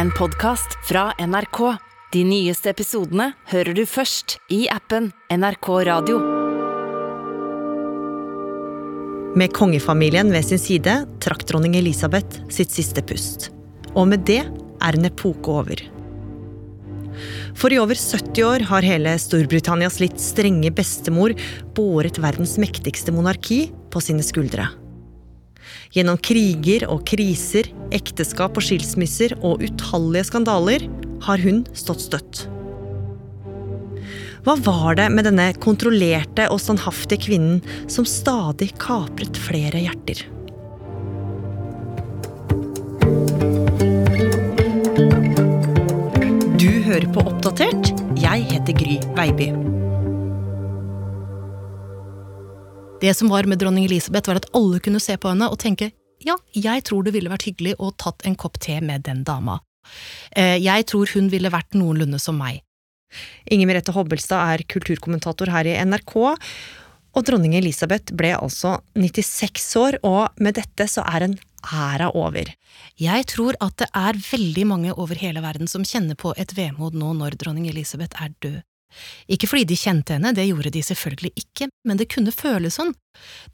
en podkast fra NRK. De nyeste episodene hører du først i appen NRK Radio. Med kongefamilien ved sin side trakk dronning Elisabeth sitt siste pust. Og med det er en epoke over. For i over 70 år har hele Storbritannias litt strenge bestemor båret verdens mektigste monarki på sine skuldre. Gjennom kriger og kriser, ekteskap og skilsmisser og utallige skandaler har hun stått støtt. Hva var det med denne kontrollerte og standhaftige kvinnen som stadig kapret flere hjerter? Du hører på Oppdatert. Jeg heter Gry Veiby. Det som var med dronning Elisabeth, var at alle kunne se på henne og tenke ja, jeg tror det ville vært hyggelig å tatt en kopp te med den dama. Eh, jeg tror hun ville vært noenlunde som meg. Inger Merete Hobbelstad er kulturkommentator her i NRK. Og dronning Elisabeth ble altså 96 år, og med dette så er en æra over. Jeg tror at det er veldig mange over hele verden som kjenner på et vemod nå når dronning Elisabeth er død. Ikke fordi de kjente henne, det gjorde de selvfølgelig ikke, men det kunne føles sånn.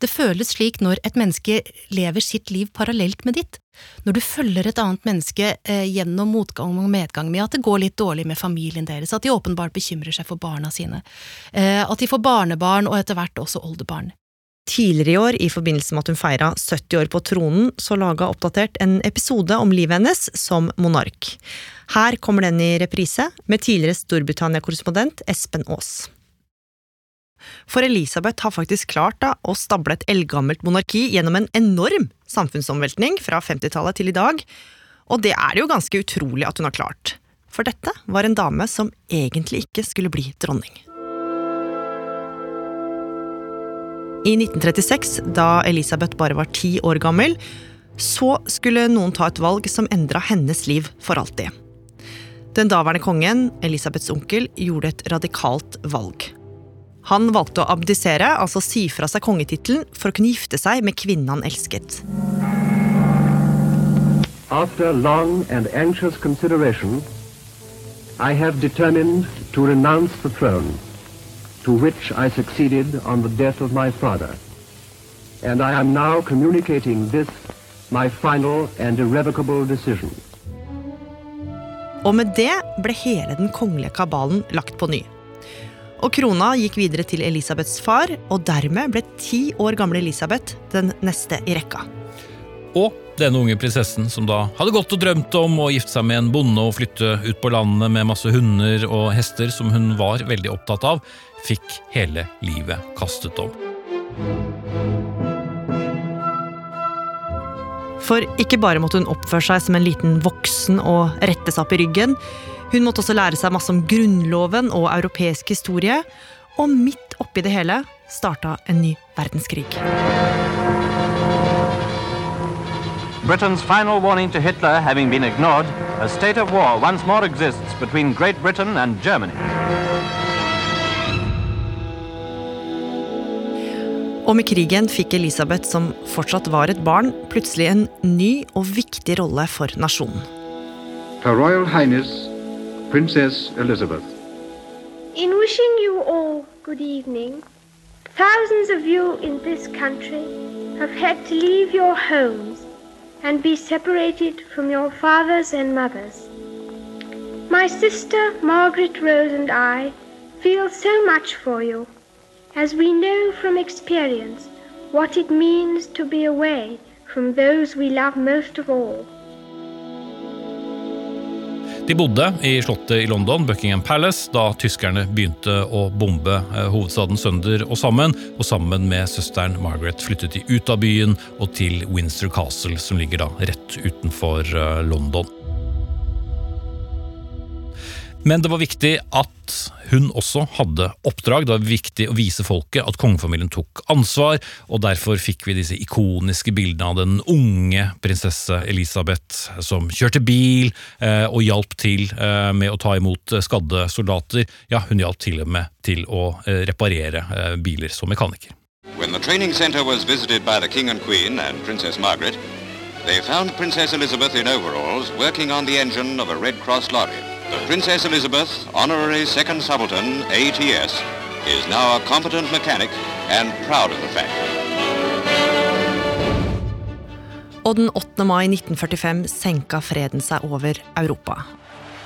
Det føles slik når et menneske lever sitt liv parallelt med ditt, når du følger et annet menneske eh, gjennom motgang og medgang med at det går litt dårlig med familien deres, at de åpenbart bekymrer seg for barna sine, eh, at de får barnebarn og etter hvert også oldebarn. Tidligere i år, i forbindelse med at hun feira 70 år på tronen, så laga Oppdatert en episode om livet hennes som monark. Her kommer den i reprise, med tidligere Storbritannia-korrespondent Espen Aas. For Elisabeth har faktisk klart da, å stable et eldgammelt monarki gjennom en enorm samfunnsomveltning fra 50-tallet til i dag, og det er det jo ganske utrolig at hun har klart. For dette var en dame som egentlig ikke skulle bli dronning. I 1936, da Elisabeth bare var ti år gammel, så skulle noen ta et valg som endra hennes liv for alltid. Den daværende kongen, Elisabeths onkel, gjorde et radikalt valg. Han valgte å abdisere, altså si fra seg kongetittelen, for å kunne gifte seg med kvinnen han elsket. After long and anxious consideration, I have determined to renounce the throne to which I succeeded on the death of my father. And I am now communicating this, my final and irrevocable decision. Og med det ble hele den kongelige kabalen lagt på ny. Og krona gikk videre til Elisabeths far, og dermed ble ti år gamle Elisabeth den neste i rekka. Og denne unge prinsessen som da hadde gått og drømt om å gifte seg med en bonde og flytte ut på landet med masse hunder og hester som hun var veldig opptatt av, fikk hele livet kastet om. For ikke bare måtte hun oppføre seg som en liten voksen og rette seg opp i ryggen, hun måtte også lære seg masse om grunnloven og europeisk historie, og midt oppi det hele starta en ny verdenskrig. Britain's final warning to Hitler having been ignored, a state of war once more exists between Great Britain and Germany. Og med krigen fikk Elisabeth, som fortsatt var et barn, plutselig en ny og viktig rolle for nasjonen. Her Royal Highness Princess Elizabeth. In wishing you all good evening, thousands of you in this country have had to leave your homes and be separated from your fathers and mothers. My sister Margaret Rose and I feel so much for you, as we know from experience what it means to be away from those we love most of all. De bodde i slottet i London, Buckingham Palace, da tyskerne begynte å bombe eh, hovedstaden sønder og sammen, og sammen med søsteren Margaret flyttet de ut av byen og til Windsor Castle, som ligger da rett utenfor eh, London. Men det var viktig at hun også hadde oppdrag. Det var viktig å vise folket at kongefamilien tok ansvar, og derfor fikk vi disse ikoniske bildene av den unge prinsesse Elisabeth som kjørte bil eh, og hjalp til eh, med å ta imot skadde soldater. Ja, hun hjalp til og med til å eh, reparere eh, biler som mekaniker. When the training center was visited by the King and Queen and Princess Margaret, They found Princess Elizabeth in overalls working on the engine of a Red Cross lorry. The Princess Elizabeth, honorary second subaltern, ATS, is now a competent mechanic and proud of the fact. Og den 8. mai 1945 senka freden seg over Europa.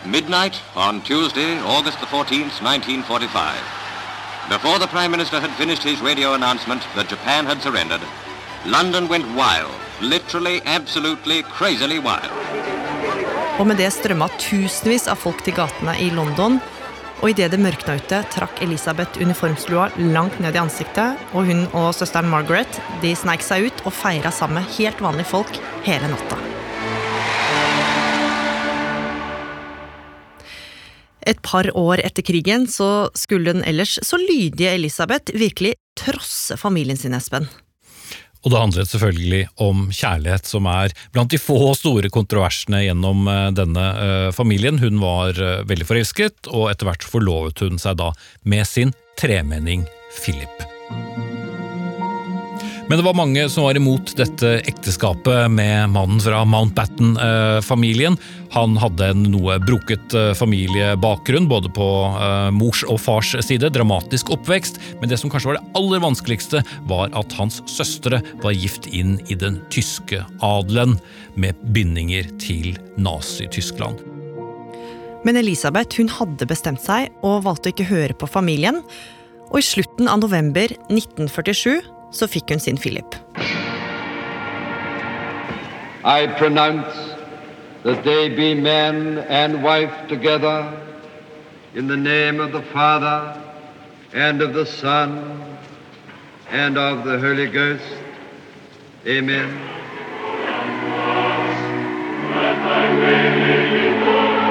Midnight on Tuesday, August the 14th, 1945. Before the Prime Minister had finished his radio announcement that Japan had surrendered, London went wild, literally, absolutely, crazily wild. Og med det strømma tusenvis av folk til gatene i London. Og idet det mørkna ute, trakk Elisabeth uniformslua langt ned i ansiktet, og hun og søsteren Margaret de sneik seg ut og feira sammen med helt vanlige folk hele natta. Et par år etter krigen så skulle den ellers så lydige Elisabeth virkelig trosse familien sin, Espen. Og det handlet selvfølgelig om kjærlighet, som er blant de få store kontroversene gjennom eh, denne eh, familien. Hun var eh, veldig forelsket, og etter hvert forlovet hun seg da med sin tremenning Philip. Men det var mange som var imot dette ekteskapet med mannen fra Mountbatten-familien. Han hadde en noe broket eh, familiebakgrunn, både på eh, mors og fars side. Dramatisk oppvekst, men det som kanskje var det aller vanskeligste, var at hans søstre var gift inn i den tyske adelen, med bindinger til Nazi-Tyskland. Men Elisabeth hun hadde bestemt seg og valgte å ikke høre på familien. Og i slutten av november 1947 så fikk hun sin Philip. I pronounce that they be man and wife together in the name of the Father and of the Son and of the Holy Ghost. Amen.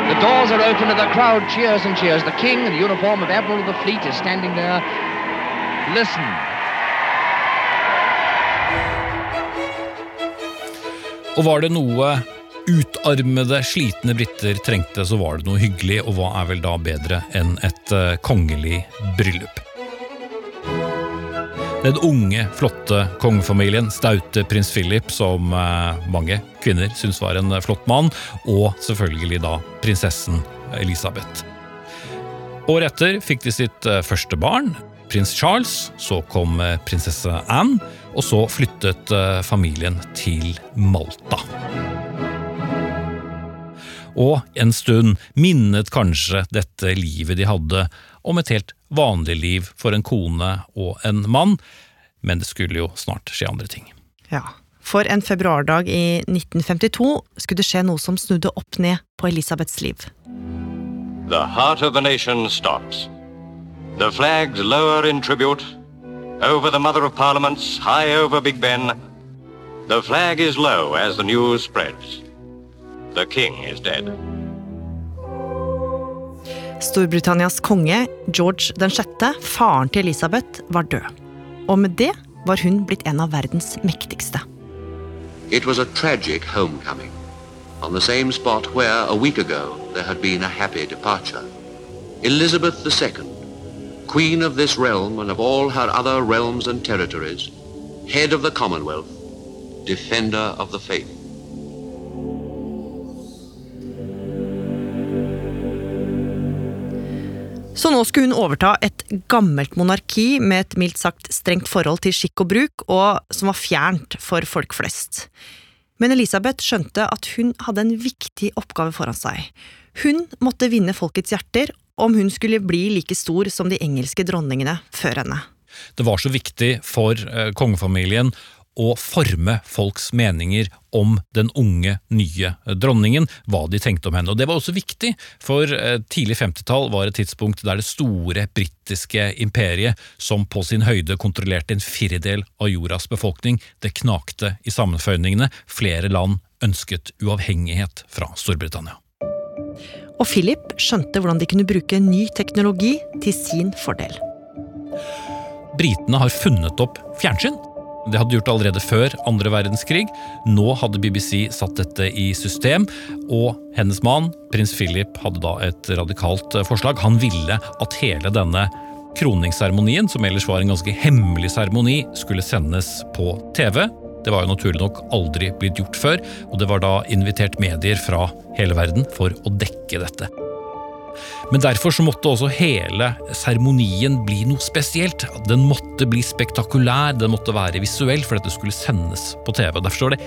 The doors are open and the crowd cheers and cheers. The king in the uniform of Admiral of the Fleet is standing there. Listen. Og var det noe utarmede, slitne briter trengte, så var det noe hyggelig, og hva er vel da bedre enn et uh, kongelig bryllup? Den unge, flotte kongefamilien, staute prins Philip, som uh, mange kvinner syns var en flott mann, og selvfølgelig da prinsessen Elisabeth. Året etter fikk de sitt uh, første barn, prins Charles, så kom prinsesse Anne, og så flyttet familien til Malta. Og en stund minnet kanskje dette livet de hadde om et helt vanlig liv for en kone og en mann, men det skulle jo snart skje andre ting. Ja, for en februardag i 1952 skulle det skje noe som snudde opp ned på Elisabeths liv. The heart of the nation stops. The flags lower in tribute. Over the Mother of Parliaments, high over Big Ben. The flag is low as the news spreads. The king is dead. Storbritannias konge, George 6., faren til Elisabeth, var død. Og med det var hun blitt en av verdens mektigste. It was a tragic homecoming, on the same spot where, a week ago, there had been a happy departure. Elizabeth II, queen of this realm and of all her other realms and territories, head of the Commonwealth, defender of the faith. Så nå skulle hun overta et gammelt monarki med et mildt sagt strengt forhold til skikk og bruk, og som var fjernt for folk flest. Men Elisabeth skjønte at hun hadde en viktig oppgave foran seg. Hun måtte vinne folkets hjerter om hun skulle bli like stor som de engelske dronningene før henne. Det var så viktig for eh, kongefamilien å forme folks meninger om den unge, nye dronningen, hva de tenkte om henne. Og Det var også viktig, for eh, tidlig 50-tall var et tidspunkt der det store britiske imperiet, som på sin høyde kontrollerte en firedel av jordas befolkning, det knakte i sammenføyningene. Flere land ønsket uavhengighet fra Storbritannia. Og Philip skjønte hvordan de kunne bruke ny teknologi til sin fordel. Britene har funnet opp fjernsyn. Det hadde de gjort allerede før andre verdenskrig. Nå hadde BBC satt dette i system, og hennes mann, prins Philip, hadde da et radikalt forslag. Han ville at hele denne kroningsseremonien, som ellers var en ganske hemmelig seremoni, skulle sendes på TV. Det var jo naturlig nok aldri blitt gjort før, og det var da invitert medier fra hele verden for å dekke dette. Men derfor så måtte også hele seremonien bli noe spesielt. Den måtte bli spektakulær, den måtte være visuell, for dette skulle sendes på TV. Derfor står det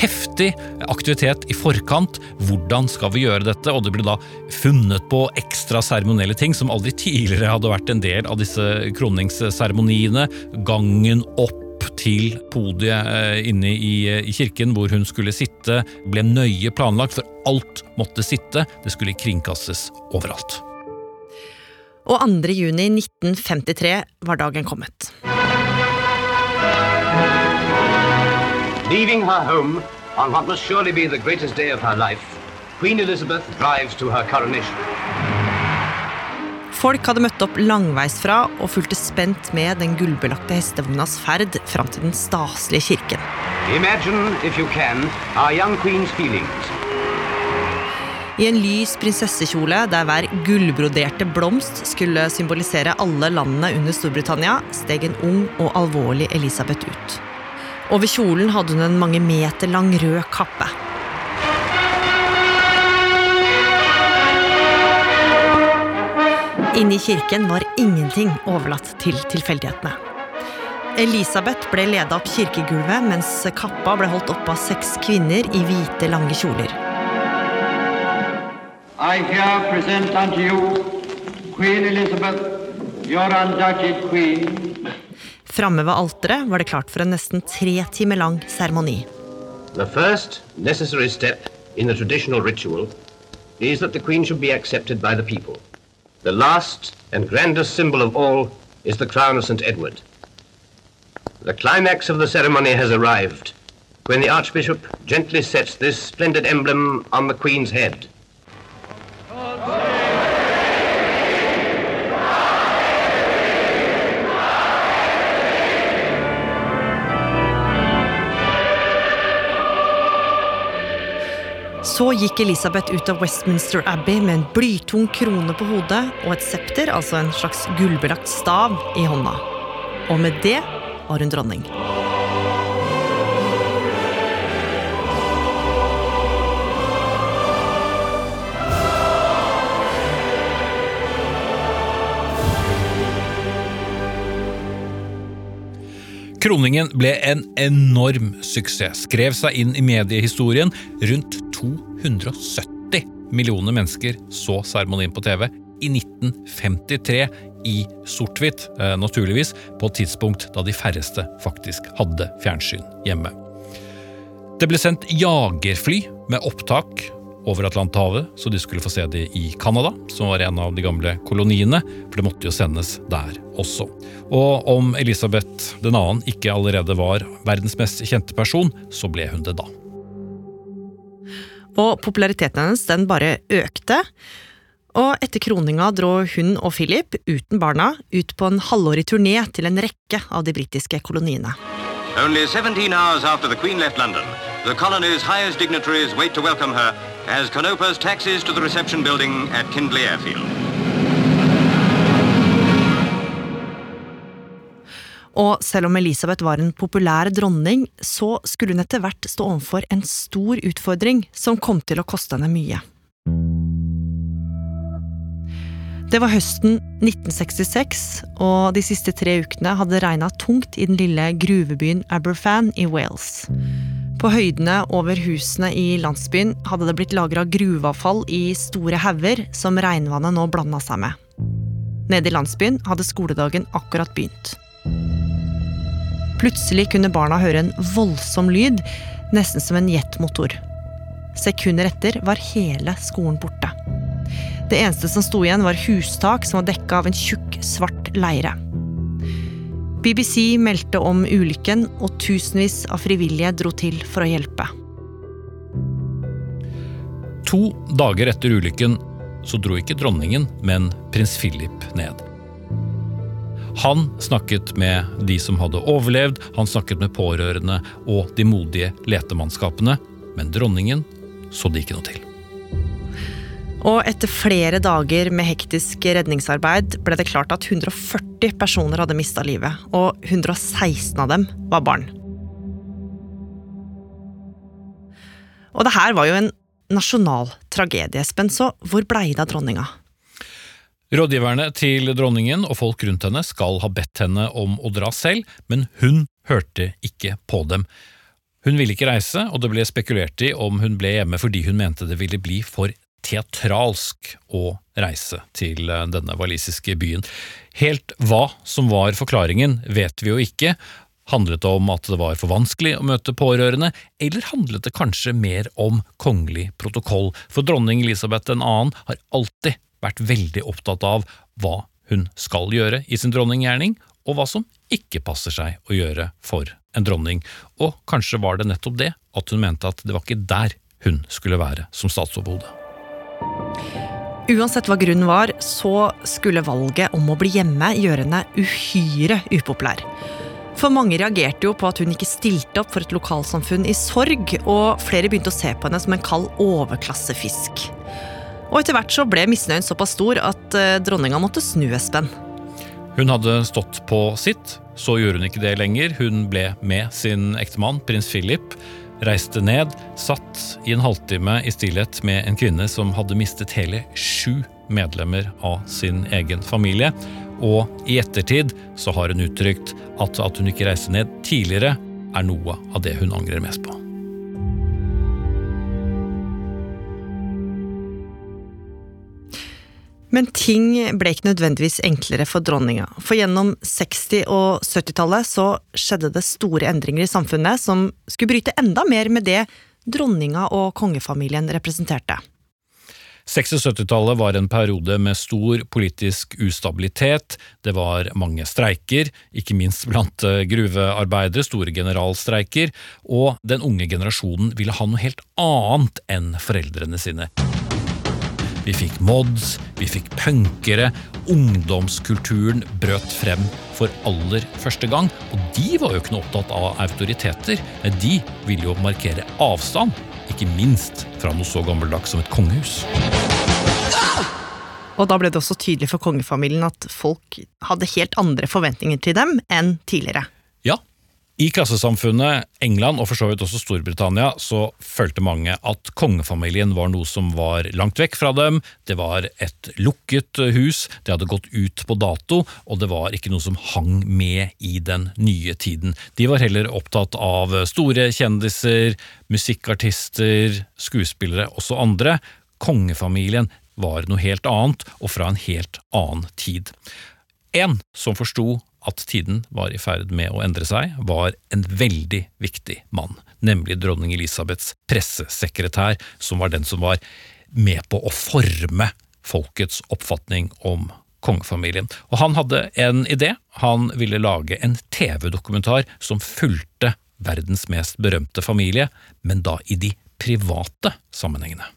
heftig aktivitet i forkant. Hvordan skal vi gjøre dette? Og det ble da funnet på ekstra seremonielle ting som aldri tidligere hadde vært en del av disse kroningsseremoniene. Gangen opp til podiet eh, inne i, eh, i, kirken hvor hun skulle sitte, ble nøye planlagt, for alt måtte sitte. Det skulle kringkastes overalt. Og 2. juni 1953 var dagen kommet. Leaving her home on what must surely be the greatest day of her life, Queen Elizabeth drives to her coronation. Folk hadde møtt opp langveisfra og fulgte spent med den gullbelagte hestevognas ferd fram til den staselige kirken. Imagine, if you can, our young queen's feelings. I en lys prinsessekjole der hver gullbroderte blomst skulle symbolisere alle landene under Storbritannia, steg en ung og alvorlig Elisabeth ut. Over kjolen hadde hun en mange meter lang rød kappe. Inne i kirken var ingenting overlatt til tilfeldighetene. Elisabeth ble leda opp kirkegulvet, mens kappa ble holdt oppe av seks kvinner i hvite, lange kjoler. I here present unto you Queen Elizabeth, your undoubted queen. Framme ved alteret var det klart for en nesten tre timer lang seremoni. The first necessary step in the traditional ritual is that the queen should be accepted by the people. The last and grandest symbol of all is the crown of St. Edward. The climax of the ceremony has arrived when the Archbishop gently sets this splendid emblem on the Queen's head. Så gikk Elisabeth ut av Westminster Abbey med en blytung krone på hodet og et septer, altså en slags gullbelagt stav, i hånda. Og med det var hun dronning. Kroningen ble en enorm suksess, skrev seg inn i mediehistorien. Rundt 270 millioner mennesker så seremonien på TV i 1953 i sort-hvitt, eh, naturligvis, på et tidspunkt da de færreste faktisk hadde fjernsyn hjemme. Det ble sendt jagerfly med opptak over Atlanterhavet, så de skulle få se det i Canada, som var en av de gamle koloniene, for det måtte jo sendes der også. Og om Elisabeth 2. ikke allerede var verdens mest kjente person, så ble hun det da. Og populariteten hennes den bare økte. Og etter kroninga dro hun og Philip, uten barna, ut på en halvårig turné til en rekke av de britiske koloniene. Only 17 hours after the Queen left London, the colony's highest dignitaries wait to welcome her as Canopa's taxis to the reception building at Kindley Airfield. Og selv om Elisabeth var en populær dronning, så skulle hun etter hvert stå overfor en stor utfordring som kom til å koste henne mye. Det var høsten 1966, og de siste tre ukene hadde regna tungt i den lille gruvebyen Aberfan i Wales. På høydene over husene i landsbyen hadde det blitt lagra gruveavfall i store hauger som regnvannet nå blanda seg med. Nede i landsbyen hadde skoledagen akkurat begynt. Plutselig kunne barna høre en voldsom lyd, nesten som en jetmotor. Sekunder etter var hele skolen borte. Det eneste som sto igjen, var hustak som var dekka av en tjukk, svart leire. BBC meldte om ulykken, og tusenvis av frivillige dro til for å hjelpe. To dager etter ulykken så dro ikke dronningen, men prins Philip ned. Han snakket med de som hadde overlevd, han snakket med pårørende og de modige letemannskapene, men dronningen så det ikke noe til. Og etter flere dager med hektisk redningsarbeid ble det klart at 140 personer hadde mista livet, og 116 av dem var barn. Og det her var jo en nasjonal tragedie, Espen, så hvor blei det av dronninga? Rådgiverne til dronningen og folk rundt henne skal ha bedt henne om å dra selv, men hun hørte ikke på dem. Hun ville ikke reise, og det ble spekulert i om hun ble hjemme fordi hun mente det ville bli for teatralsk å reise til eh, denne walisiske byen. Helt hva som var forklaringen, vet vi jo ikke. Handlet det om at det var for vanskelig å møte pårørende, eller handlet det kanskje mer om kongelig protokoll, for dronning Elisabeth 2. har alltid vært veldig opptatt av hva hun skal gjøre i sin dronninggjerning, og hva som ikke passer seg å gjøre for en dronning, og kanskje var det nettopp det at hun mente at det var ikke der hun skulle være som statsoverhode. Uansett hva grunnen var, så skulle valget om å bli hjemme gjøre henne uhyre upopulær. For mange reagerte jo på at hun ikke stilte opp for et lokalsamfunn i sorg, og flere begynte å se på henne som en kald overklassefisk. Og etter hvert så ble misnøyen såpass stor at eh, dronninga måtte snu Espen. Hun hadde stått på sitt, så gjorde hun ikke det lenger. Hun ble med sin ektemann, prins Philip, reiste ned, satt i en halvtime i stillhet med en kvinne som hadde mistet hele sju medlemmer av sin egen familie. Og i ettertid så har hun uttrykt at at hun ikke reiste ned tidligere, er noe av det hun angrer mest på. Men ting ble ikke nødvendigvis enklere for dronninga. For gjennom 60- og 70-tallet så skjedde det store endringer i samfunnet som skulle bryte enda mer med det dronninga og kongefamilien representerte. 60-70-tallet var en periode med stor politisk ustabilitet. Det var mange streiker, ikke minst blant eh, gruvearbeidere, store generalstreiker, og den unge generasjonen ville ha noe helt annet enn foreldrene sine. Vi fikk mods, vi fikk punkere, ungdomskulturen brøt frem for aller første gang, og de var jo ikke noe opptatt av autoriteter, de ville jo markere avstand, ikke minst fra noe så gammeldags som et kongehus. Og da ble det også tydelig for kongefamilien at folk hadde helt andre forventninger til dem enn tidligere. I klassesamfunnet England og for så vidt også Storbritannia så følte mange at kongefamilien var noe som var langt vekk fra dem, det var et lukket hus, det hadde gått ut på dato, og det var ikke noe som hang med i den nye tiden. De var heller opptatt av store kjendiser, musikkartister, skuespillere, også andre. Kongefamilien var noe helt annet, og fra en helt annen tid. En som forsto at tiden var i ferd med å endre seg, var en veldig viktig mann, nemlig dronning Elisabeths pressesekretær, som var den som var med på å forme folkets oppfatning om kongefamilien. Og han hadde en idé, han ville lage en TV-dokumentar som fulgte verdens mest berømte familie, men da i de private sammenhengene.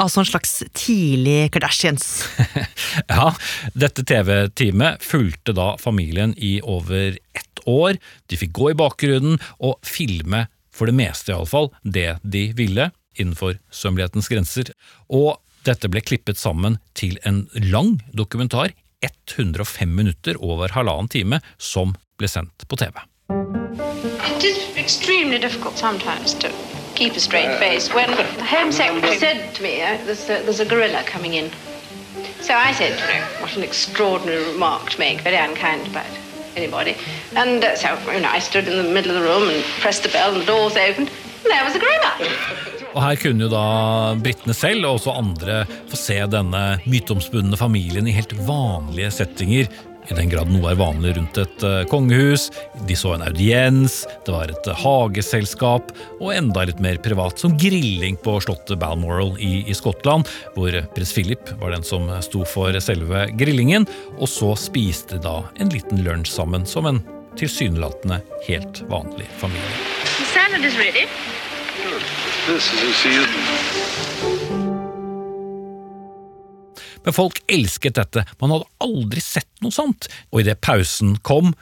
Altså en slags tidlig Kardashians. ja, dette TV-teamet fulgte da familien i over ett år. De fikk gå i bakgrunnen og filme, for det meste iallfall, det de ville, innenfor sømmelighetens grenser. Og dette ble klippet sammen til en lang dokumentar, 105 minutter over halvannen time, som ble sendt på TV. It is extremely difficult sometimes to keep a straight face when the Home Secretary said to me, uh, there's, a, there's a gorilla coming in. So I said, you know, what an extraordinary remark to make, very unkind about anybody. And uh, so, you know, I stood in the middle of the room and pressed the bell and the doors opened, and there was a gorilla. Og Her kunne jo da britene selv og også andre få se denne myteomspunne familien i helt vanlige settinger i den grad noe er vanlig rundt et uh, kongehus. De så en audiens, det var et uh, hageselskap, og enda litt mer privat, som grilling på slottet Balmoral i, i Skottland, hvor prins Philip var den som sto for selve grillingen, og så spiste de da en liten lunsj sammen som en tilsynelatende helt vanlig familie. The salad is ready. This is a season. Men folk elsket dette, man hadde aldri sett noe sånt, og idet pausen kom,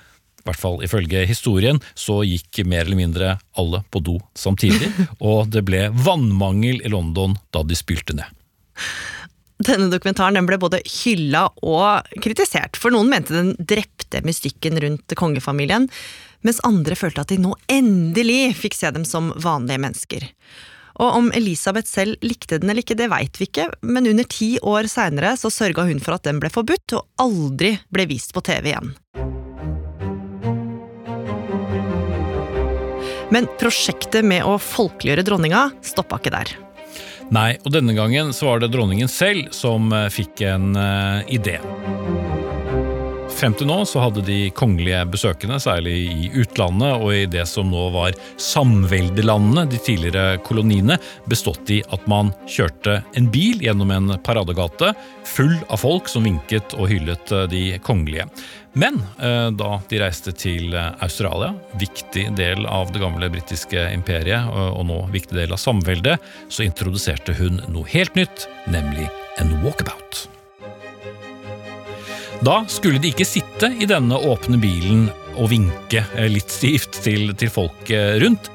i hvert fall ifølge historien, så gikk mer eller mindre alle på do samtidig, og det ble vannmangel i London da de spylte ned. Denne dokumentaren den ble både hylla og kritisert, for noen mente den drepte mystikken rundt kongefamilien, mens andre følte at de nå endelig fikk se dem som vanlige mennesker. Og om Elisabeth selv likte den eller ikke, det veit vi ikke, men under ti år seinere så sørga hun for at den ble forbudt, og aldri ble vist på TV igjen. Men prosjektet med å folkeliggjøre dronninga stoppa ikke der. Nei, og denne gangen så var det dronningen selv som eh, fikk en uh, idé. Frem til nå så hadde de kongelige besøkende, særlig i utlandet og i det som nå var samveldelandene, de tidligere koloniene, bestått i at man kjørte en bil gjennom en paradegate full av folk som vinket og hyllet eh, de kongelige. Men eh, da de reiste til eh, Australia, viktig del av det gamle britiske imperiet, og nå viktig del av samveldet, så introduserte hun noe helt nytt, nemlig en walkabout. Da skulle de ikke sitte i denne åpne bilen og vinke eh, litt stivt til, til folk rundt.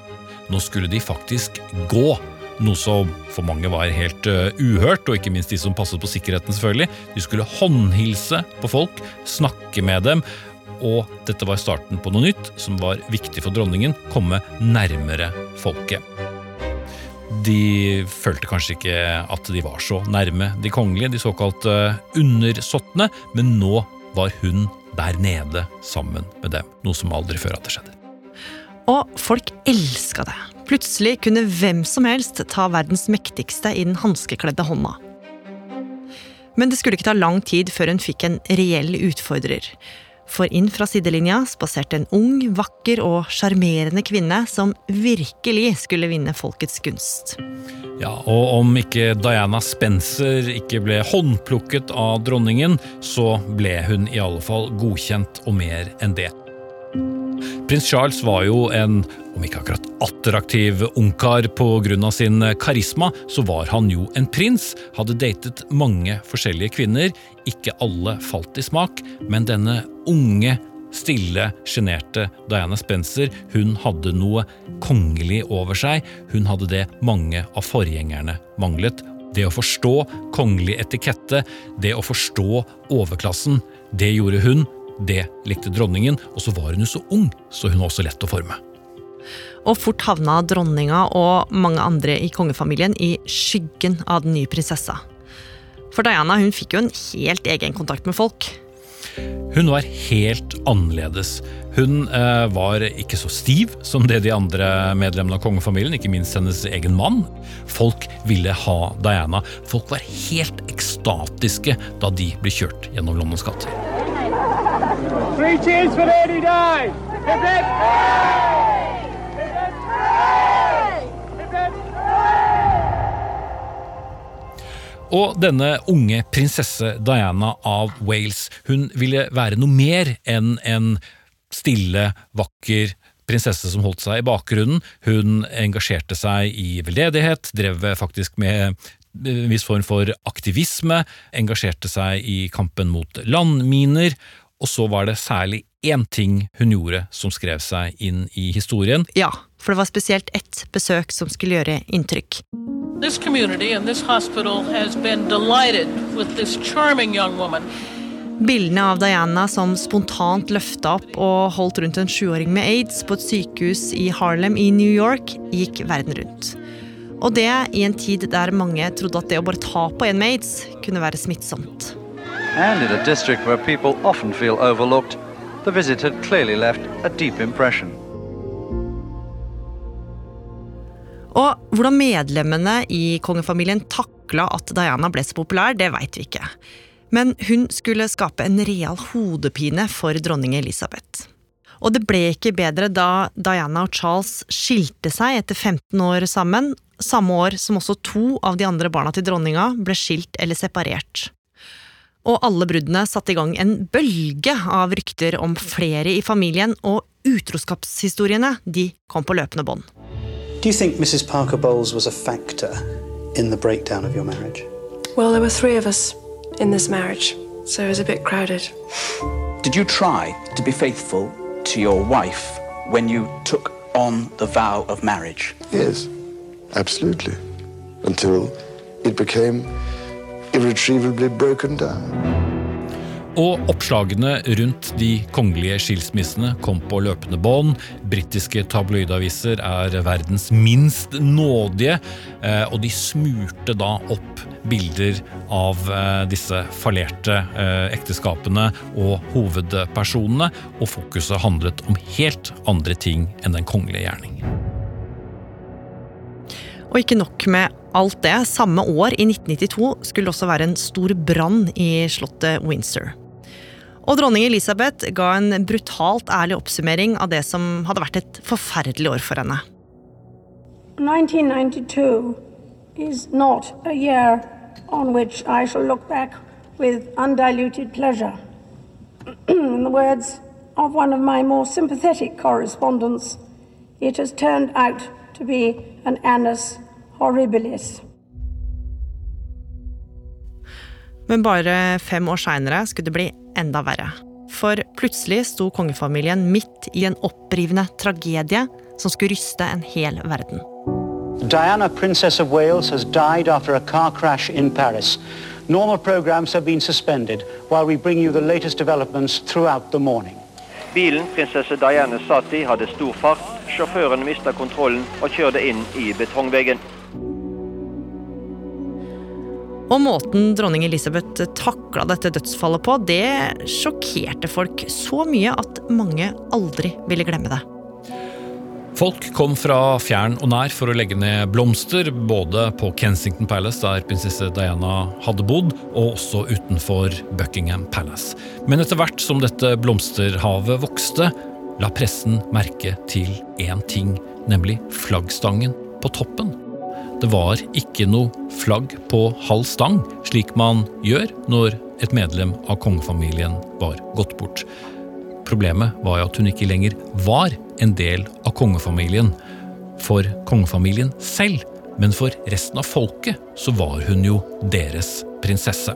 Nå skulle de faktisk gå noe som for mange var helt uh, uhørt, og ikke minst de som passet på sikkerheten. selvfølgelig. De skulle håndhilse på folk, snakke med dem, og dette var starten på noe nytt som var viktig for dronningen, komme nærmere folket. De følte kanskje ikke at de var så nærme de kongelige, de såkalte undersåttene, men nå var hun der nede sammen med dem, noe som aldri før hadde skjedd. Og folk elska det. Plutselig kunne hvem som helst ta verdens mektigste i den hanskekledde hånda. Men det skulle ikke ta lang tid før hun fikk en reell utfordrer. For inn fra sidelinja spaserte en ung, vakker og sjarmerende kvinne som virkelig skulle vinne folkets gunst. Ja, og om ikke Diana Spencer ikke ble håndplukket av dronningen, så ble hun i alle fall godkjent og mer enn det. Prins Charles var jo en, om ikke akkurat attraktiv ungkar pga. sin karisma, så var han jo en prins, hadde datet mange forskjellige kvinner. Ikke alle falt i smak, men denne unge, stille, sjenerte Diana Spencer, hun hadde noe kongelig over seg. Hun hadde det mange av forgjengerne manglet. Det å forstå kongelig etikette, det å forstå overklassen, det gjorde hun, det likte dronningen, og så var hun jo så ung, så hun var også lett å forme. Og fort havna dronninga og mange andre i kongefamilien i skyggen av den nye prinsessa. For Diana hun fikk jo en helt egen kontakt med folk. Hun var helt annerledes. Hun eh, var ikke så stiv som det de andre medlemmene av kongefamilien, ikke minst hennes egen mann. Folk ville ha Diana. Folk var helt ekstatiske da de ble kjørt gjennom Londons gater. Three cheers for Lady Di! Hip, hip. Og denne unge prinsesse Diana av Wales, hun ville være noe mer enn en stille, vakker prinsesse som holdt seg i bakgrunnen. Hun engasjerte seg i veldedighet, drev faktisk med en viss form for aktivisme, engasjerte seg i kampen mot landminer, og så var det særlig én ting hun gjorde som skrev seg inn i historien. Ja, for det var spesielt ett besøk som skulle gjøre inntrykk. This community and this hospital has been delighted with this charming young woman. Bildene av Diana som spontant løfta opp og holdt rundt en sjuåring med aids på et sykehus i Harlem i New York, gikk verden rundt. Og det i en tid der mange trodde at det å bare ta på en med aids kunne være smittsomt. And in a district where people often feel overlooked, the visit had clearly left a deep impression. Og hvordan medlemmene i kongefamilien takla at Diana ble så populær, det veit vi ikke. Men hun skulle skape en real hodepine for dronning Elisabeth. Og det ble ikke bedre da Diana og Charles skilte seg etter 15 år sammen, samme år som også to av de andre barna til dronninga ble skilt eller separert og alle bruddene satte i gang en bølge av rykter om flere i familien, og utroskapshistoriene de kom på løpende bånd. Do you think Mrs. Parker Bowles was a factor in the breakdown of your marriage? Well, there were three of us in this marriage, so it was a bit crowded. Did you try to be faithful to your wife when you took on the vow of marriage? Yes, absolutely. Until it became irretrievably broken down. Og oppslagene rundt de kongelige skilsmissene kom på løpende bånd. Britiske tabloidaviser er verdens minst nådige, eh, og de smurte da opp bilder av eh, disse fallerte eh, ekteskapene og hovedpersonene, og fokuset handlet om helt andre ting enn den kongelige gjerning. Og ikke nok med alt det, samme år, i 1992, skulle det også være en stor brann i slottet Windsor. Og dronning Elisabeth ga en brutalt ærlig oppsummering av det som hadde vært et forferdelig år for henne. 1992 is not a year on which I shall look back with undiluted pleasure. In the words of one of my more sympathetic correspondents, it has turned annus horribilis. Men bare fem år seinere skulle det bli enda verre. For plutselig sto kongefamilien midt i en opprivende tragedie som skulle ryste en hel verden. Diana, Princess of Wales, has died after a car crash in Paris. Normal programs have been suspended while we bring you the latest developments throughout the morning. Bilen prinsesse Diana satt i, hadde stor fart. Sjåføren mista kontrollen og kjørte inn i betongveggen. Og måten dronning Elisabeth takla dette dødsfallet på, det sjokkerte folk så mye at mange aldri ville glemme det. Folk kom fra fjern og nær for å legge ned blomster, både på Kensington Palace, der prinsesse Diana hadde bodd, og også utenfor Buckingham Palace. Men etter hvert som dette blomsterhavet vokste, la pressen merke til én ting, nemlig flaggstangen på toppen. Det var ikke noe flagg på halv stang, slik man gjør når et medlem av kongefamilien var gått bort. Problemet var jo at hun ikke lenger var en del av kongefamilien. For kongefamilien selv, men for resten av folket så var hun jo deres prinsesse.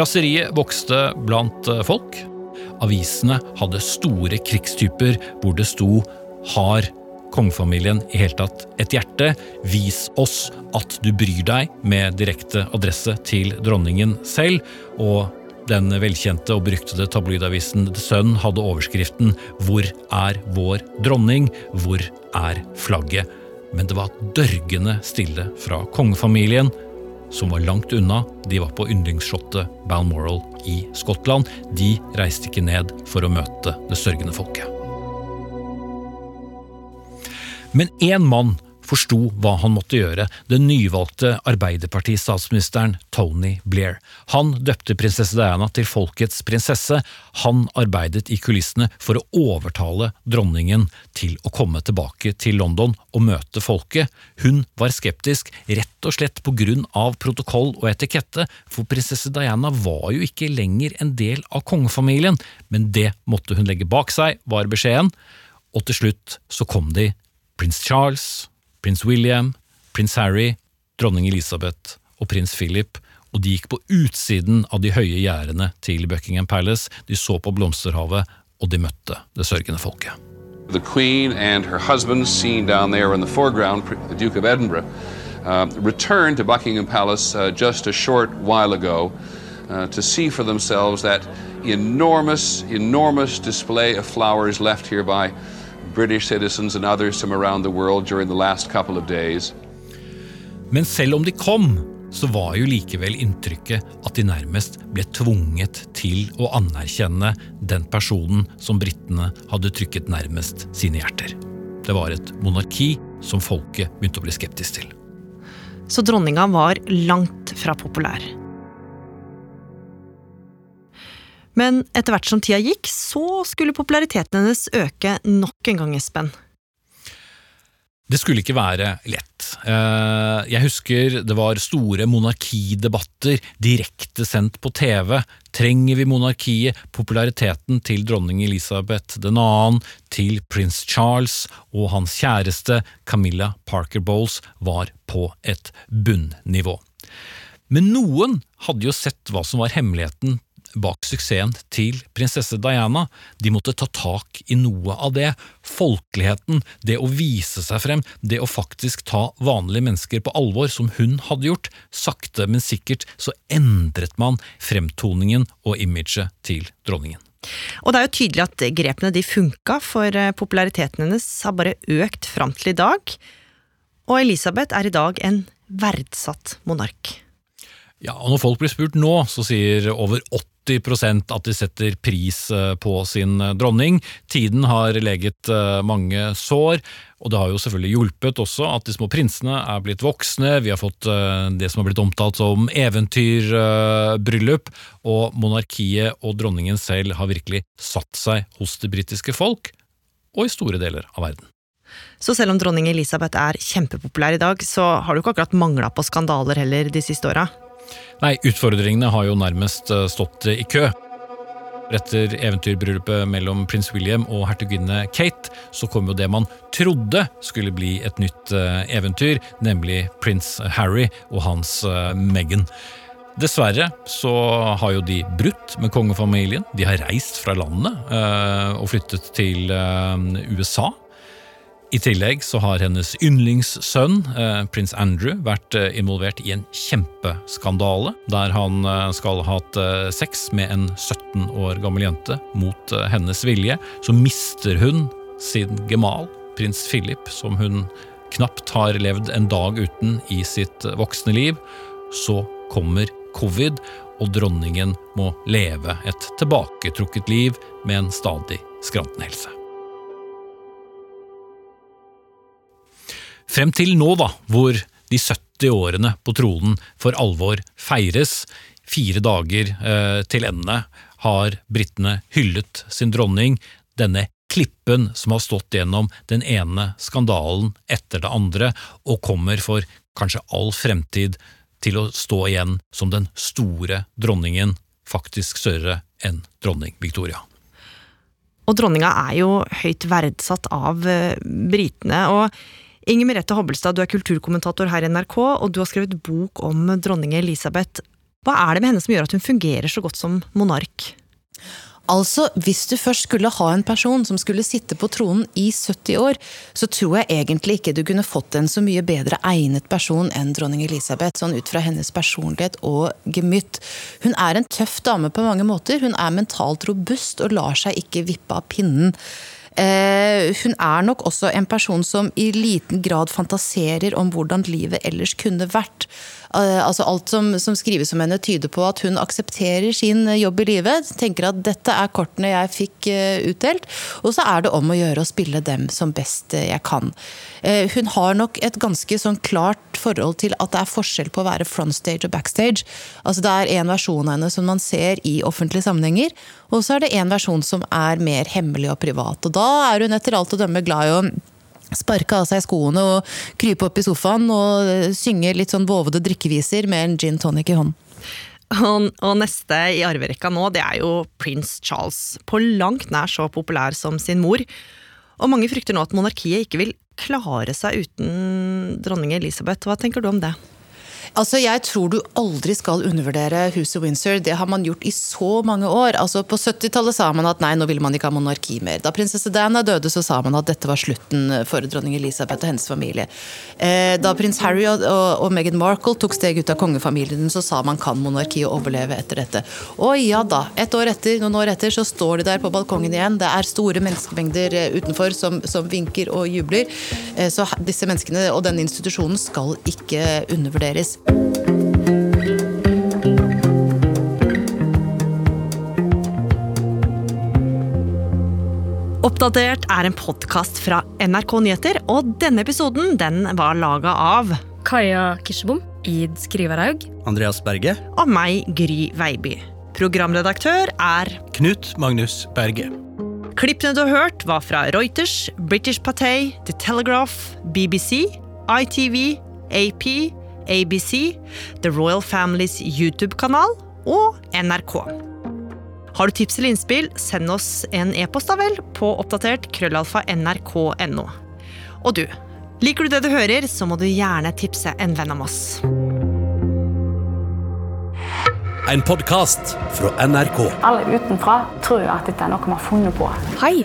Raseriet vokste blant folk. Avisene hadde store krigstyper hvor det sto 'Har kongefamilien i hele tatt et hjerte? Vis oss at du bryr deg', med direkte adresse til dronningen selv. Og den velkjente og beryktede tabloidavisen The Sun hadde overskriften 'Hvor er vår dronning? Hvor er flagget?' Men det var dørgende stille fra kongefamilien, som var langt unna. De var på yndlingsslottet Balmoral i Skottland. De reiste ikke ned for å møte det sørgende folket. Men én mann forsto hva han måtte gjøre, den nyvalgte Arbeiderparti-statsministeren Tony Blair. Han døpte prinsesse Diana til folkets prinsesse. Han arbeidet i kulissene for å overtale dronningen til å komme tilbake til London og møte folket. Hun var skeptisk, rett og slett på grunn av protokoll og etikette, for prinsesse Diana var jo ikke lenger en del av kongefamilien, men det måtte hun legge bak seg, var beskjeden. Og til slutt så kom de, prins Charles, prins William, prins Harry, dronning Elisabeth og prins Philip, og de gikk på utsiden av de høye gjerdene til Buckingham Palace, de så på blomsterhavet, og de møtte det sørgende folket. The Queen and her husband, seen down there in the foreground, the Duke of Edinburgh, uh, returned to Buckingham Palace uh, just a short while ago uh, to see for themselves that enormous, enormous display of flowers left here by British citizens and others from around the world during the last couple of days. Men selv om de kom, så var jo likevel inntrykket at de nærmest ble tvunget til å anerkjenne den personen som britene hadde trykket nærmest sine hjerter. Det var et monarki som folket begynte å bli skeptisk til. Så dronninga var langt fra populær. Men etter hvert som tida gikk, så skulle populariteten hennes øke nok en gang, Espen. Det skulle ikke være lett. Eh, jeg husker det var store monarkidebatter direkte sendt på TV. Trenger vi monarkiet? Populariteten til dronning Elisabeth 2., til prins Charles og hans kjæreste Camilla Parker Bowles var på et bunnivå. Men noen hadde jo sett hva som var hemmeligheten bak suksessen til prinsesse Diana. De måtte ta tak i noe av det. Folkeligheten, det å vise seg frem, det å faktisk ta vanlige mennesker på alvor, som hun hadde gjort. Sakte, men sikkert så endret man fremtoningen og imaget til dronningen. Og det er jo tydelig at grepene de funka, for eh, populariteten hennes har bare økt fram til i dag. Og Elisabeth er i dag en verdsatt monark. Ja, og Når folk blir spurt nå, så sier over 80% at de setter pris eh, på sin eh, dronning. Tiden har leget eh, mange sår, og det har jo selvfølgelig hjulpet også at de små prinsene er blitt voksne. Vi har fått det som har blitt omtalt som eventyrbryllup, og monarkiet og dronningen selv har virkelig satt seg hos det britiske folk, og i store deler av verden. Så selv om dronning Elisabeth er kjempepopulær i dag, så har du ikke akkurat mangla på skandaler heller de siste åra? Nei, utfordringene har jo nærmest eh, stått i kø. Etter eventyrbryllupet mellom prins William og hertuginne Kate, så kom jo det man trodde skulle bli et nytt eh, eventyr, nemlig prins Harry og hans eh, Meghan. Dessverre så har jo de brutt med kongefamilien. De har reist fra landet og flyttet til USA. I tillegg så har hennes yndlingssønn, eh, prins Andrew, vært eh, involvert i en kjempeskandale, der han eh, skal ha hatt sex med en 17 år gammel jente mot hennes vilje. Så mister hun sin gemal, prins Philip, som hun knapt har levd en dag uten i sitt voksne liv. Så kommer covid, og dronningen må leve et tilbaketrukket liv med en stadig skrantende helse. Frem til nå, da, hvor de 70 årene på tronen for alvor feires, fire dager eh, til ende, har britene hyllet sin dronning, denne klippen som har stått gjennom den ene skandalen etter det andre, og kommer for kanskje all fremtid til å stå igjen som den store dronningen, faktisk større enn dronning Victoria. Og dronninga er jo høyt verdsatt av eh, britene. og Inger Merete Hobbelstad, du er kulturkommentator her i NRK, og du har skrevet bok om dronning Elisabeth. Hva er det med henne som gjør at hun fungerer så godt som monark? Altså, Hvis du først skulle ha en person som skulle sitte på tronen i 70 år, så tror jeg egentlig ikke du kunne fått en så mye bedre egnet person enn dronning Elisabeth, sånn ut fra hennes personlighet og gemytt. Hun er en tøff dame på mange måter. Hun er mentalt robust og lar seg ikke vippe av pinnen. Eh, hun er nok også en person som i liten grad fantaserer om hvordan livet ellers kunne vært. Eh, altså Alt som, som, skrives om henne, tyder på at hun aksepterer sin jobb i livet. Tenker at dette er kortene jeg fikk uh, utdelt. Og så er det om å gjøre å spille dem som best jeg kan. Hun har nok et ganske sånn klart forhold til at det er forskjell på å være frontstage og backstage. Altså Det er en versjon av henne som man ser i offentlige sammenhenger, og så er det en versjon som er mer hemmelig og privat. Og da er hun etter alt å dømme glad i å sparke av seg skoene og krype opp i sofaen og eh, synge litt sånn vovede drikkeviser med en gin tonic i hånden. Og, neste i arverekka nå, det er jo prins Charles. På langt nær så populær som sin mor. Og mange frykter nå at monarkiet ikke vil klare seg uten dronning Elisabeth. Hva tenker du om det? Altså, Jeg tror du aldri skal undervurdere huset Windsor. Det har man gjort i så mange år. Altså, På 70-tallet sa man at nei, nå vil man ikke ha monarki mer. Da prinsesse Diana døde, så sa man at dette var slutten for dronning Elisabeth og hennes familie. Eh, da prins Harry og, og, Meghan Markle tok steg ut av kongefamilien, så sa man kan monarkiet overleve etter dette. Og ja da, et år etter, noen år etter så står de der på balkongen igjen. Det er store menneskemengder eh, utenfor som, som vinker og jubler. Eh, så disse menneskene og denne institusjonen skal ikke undervurderes. Oppdatert er en podkast fra NRK Nyheter, og denne episoden den var laga av Kaja Kirsebom, Id Skrivaraug, Andreas Berge og meg, Gry Veiby. Programredaktør er Knut Magnus Berge. Klippene du har hørt, var fra Reuters, British Patay, The Telegraph, BBC, ITV, AP ABC, The Royal Families YouTube-kanal og NRK. Har du tips eller innspill, send oss en e-post da vel på oppdatert krøllalfa nrk.no. Og du, liker du det du hører, så må du gjerne tipse en venn om oss. En podkast fra NRK. Alle utenfra tror jo at dette er noe vi har funnet på. Hei,